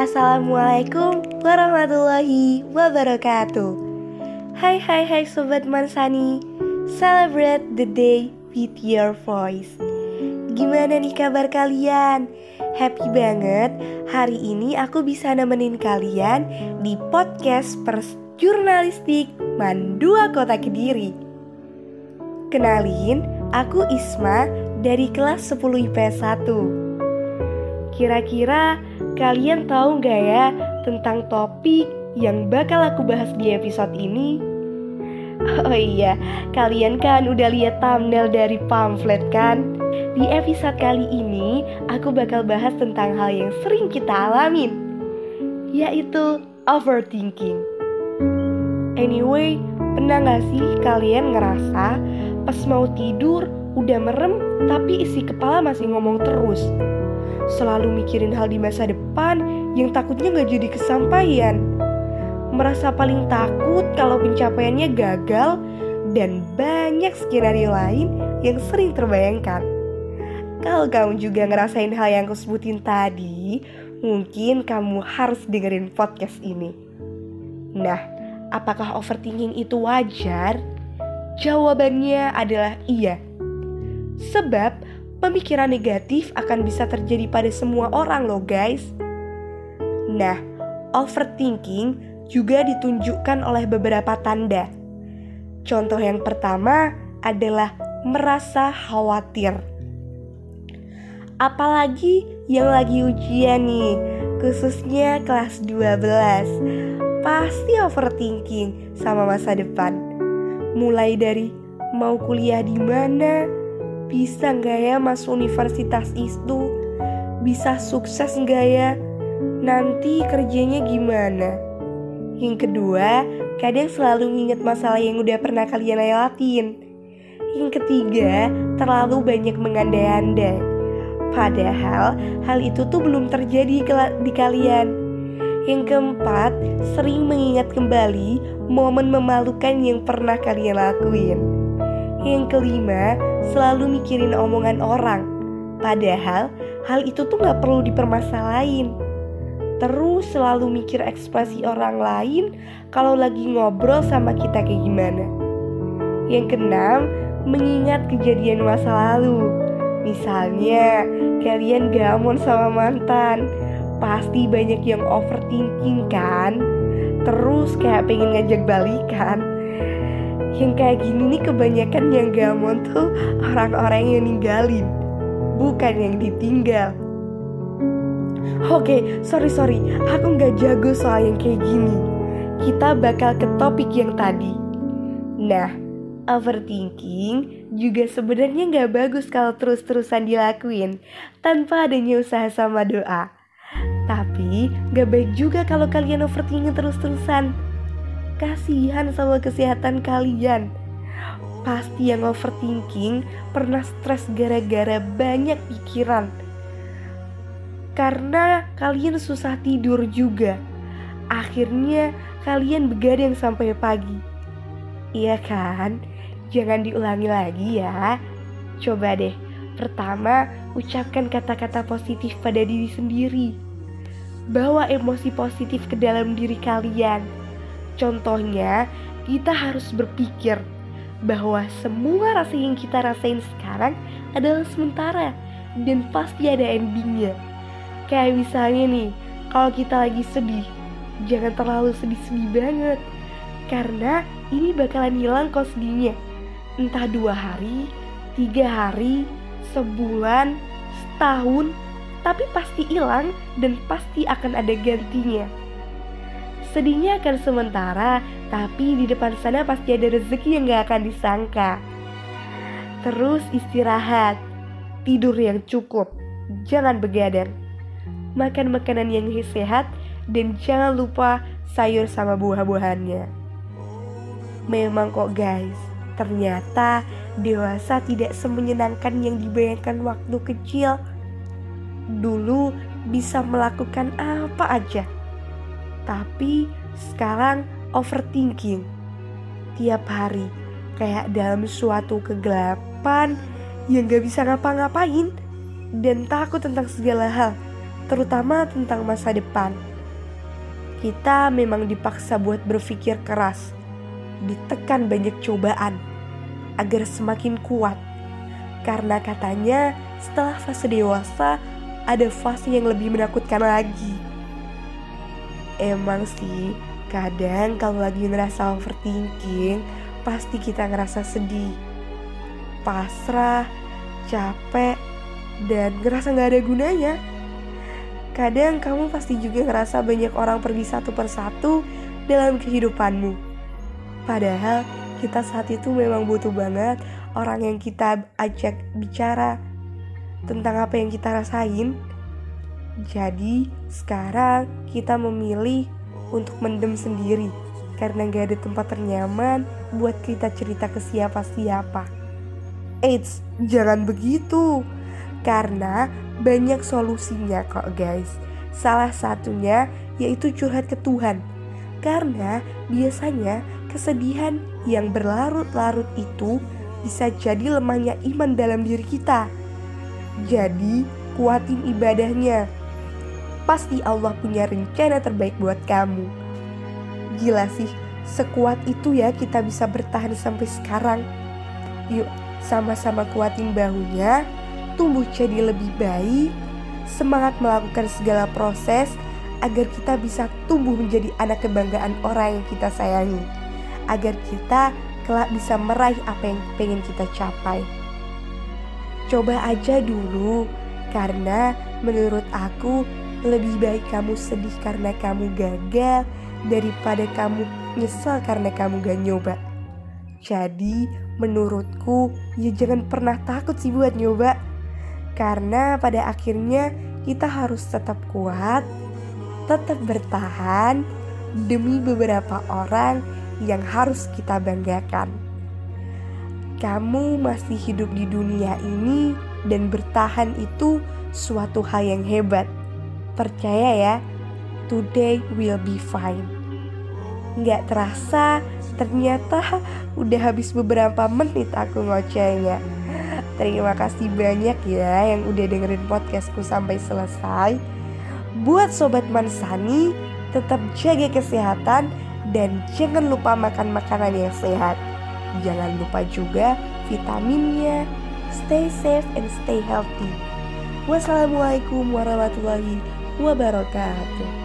Assalamualaikum warahmatullahi wabarakatuh. Hai hai hai Sobat Mansani. Celebrate the day with your voice. Gimana nih kabar kalian? Happy banget. Hari ini aku bisa nemenin kalian Di podcast pers jurnalistik Mandua Kota Kediri. Kenalin, aku Isma dari kelas 10 IPS 1 Kira-kira kalian tahu gak ya tentang topik yang bakal aku bahas di episode ini? Oh iya, kalian kan udah lihat thumbnail dari pamflet kan? Di episode kali ini, aku bakal bahas tentang hal yang sering kita alamin, yaitu overthinking. Anyway, pernah gak sih kalian ngerasa pas mau tidur udah merem tapi isi kepala masih ngomong terus? Selalu mikirin hal di masa depan yang takutnya gak jadi kesampaian. Merasa paling takut kalau pencapaiannya gagal dan banyak skenario lain yang sering terbayangkan. Kalau kamu juga ngerasain hal yang aku sebutin tadi, mungkin kamu harus dengerin podcast ini. Nah, apakah overthinking itu wajar? Jawabannya adalah iya. Sebab pemikiran negatif akan bisa terjadi pada semua orang loh guys. Nah, overthinking juga ditunjukkan oleh beberapa tanda. Contoh yang pertama adalah merasa khawatir. Apalagi yang lagi ujian nih, khususnya kelas 12. Pasti overthinking sama masa depan. Mulai dari mau kuliah di mana, bisa nggak ya masuk universitas itu, bisa sukses nggak ya, nanti kerjanya gimana. Yang kedua, kadang selalu nginget masalah yang udah pernah kalian lewatin. Yang ketiga, terlalu banyak mengandai-andai. Padahal hal itu tuh belum terjadi di kalian. Yang keempat, sering mengingat kembali momen memalukan yang pernah kalian lakuin. Yang kelima, selalu mikirin omongan orang. Padahal hal itu tuh gak perlu dipermasalahin. Terus selalu mikir ekspresi orang lain kalau lagi ngobrol sama kita kayak gimana. Yang keenam, mengingat kejadian masa lalu. Misalnya, kalian gamon sama mantan, pasti banyak yang overthinking kan? Terus kayak pengen ngajak balikan. Yang kayak gini nih kebanyakan yang gamon tuh orang-orang yang ninggalin, bukan yang ditinggal. Oke, sorry sorry, aku nggak jago soal yang kayak gini. Kita bakal ke topik yang tadi. Nah, overthinking juga sebenarnya nggak bagus kalau terus-terusan dilakuin tanpa adanya usaha sama doa. Tapi gak baik juga kalau kalian overthinking terus-terusan. Kasihan sama kesehatan kalian. Pasti yang overthinking pernah stres gara-gara banyak pikiran karena kalian susah tidur juga. Akhirnya kalian begadang sampai pagi. Iya kan? Jangan diulangi lagi ya. Coba deh, pertama ucapkan kata-kata positif pada diri sendiri. Bawa emosi positif ke dalam diri kalian. Contohnya, kita harus berpikir bahwa semua rasa yang kita rasain sekarang adalah sementara dan pasti ada endingnya. Kayak misalnya nih, kalau kita lagi sedih, jangan terlalu sedih-sedih banget. Karena ini bakalan hilang kok sedihnya. Entah dua hari, tiga hari, sebulan, setahun, tapi pasti hilang dan pasti akan ada gantinya. Sedihnya akan sementara, tapi di depan sana pasti ada rezeki yang gak akan disangka. Terus istirahat, tidur yang cukup, jangan begadang makan makanan yang sehat, dan jangan lupa sayur sama buah-buahannya. Memang kok guys, ternyata dewasa tidak semenyenangkan yang dibayangkan waktu kecil. Dulu bisa melakukan apa aja, tapi sekarang overthinking tiap hari kayak dalam suatu kegelapan yang gak bisa ngapa-ngapain dan takut tentang segala hal terutama tentang masa depan. kita memang dipaksa buat berpikir keras, ditekan banyak cobaan agar semakin kuat. Karena katanya setelah fase dewasa ada fase yang lebih menakutkan lagi. Emang sih, kadang kalau lagi ngerasa overthinking, pasti kita ngerasa sedih, pasrah, capek, dan ngerasa gak ada gunanya. Kadang kamu pasti juga ngerasa banyak orang pergi satu persatu dalam kehidupanmu. Padahal kita saat itu memang butuh banget orang yang kita ajak bicara tentang apa yang kita rasain. Jadi sekarang kita memilih untuk mendem sendiri karena gak ada tempat ternyaman buat kita cerita ke siapa-siapa. Eits, jangan begitu. Karena banyak solusinya kok guys. Salah satunya yaitu curhat ke Tuhan. Karena biasanya kesedihan yang berlarut-larut itu bisa jadi lemahnya iman dalam diri kita. Jadi, kuatin ibadahnya. Pasti Allah punya rencana terbaik buat kamu. Gila sih, sekuat itu ya kita bisa bertahan sampai sekarang. Yuk, sama-sama kuatin bahunya, tumbuh jadi lebih baik, semangat melakukan segala proses agar kita bisa tumbuh menjadi anak kebanggaan orang yang kita sayangi, agar kita kelak bisa meraih apa yang pengen kita capai. Coba aja dulu, karena menurut aku lebih baik kamu sedih karena kamu gagal daripada kamu nyesal karena kamu gak nyoba. Jadi menurutku ya jangan pernah takut sih buat nyoba karena pada akhirnya kita harus tetap kuat, tetap bertahan demi beberapa orang yang harus kita banggakan. Kamu masih hidup di dunia ini dan bertahan itu suatu hal yang hebat. Percaya ya, today will be fine. Nggak terasa, ternyata udah habis beberapa menit aku ngocehnya. Terima kasih banyak ya yang udah dengerin podcastku sampai selesai. Buat Sobat Mansani, tetap jaga kesehatan dan jangan lupa makan makanan yang sehat. Jangan lupa juga vitaminnya. Stay safe and stay healthy. Wassalamualaikum warahmatullahi wabarakatuh.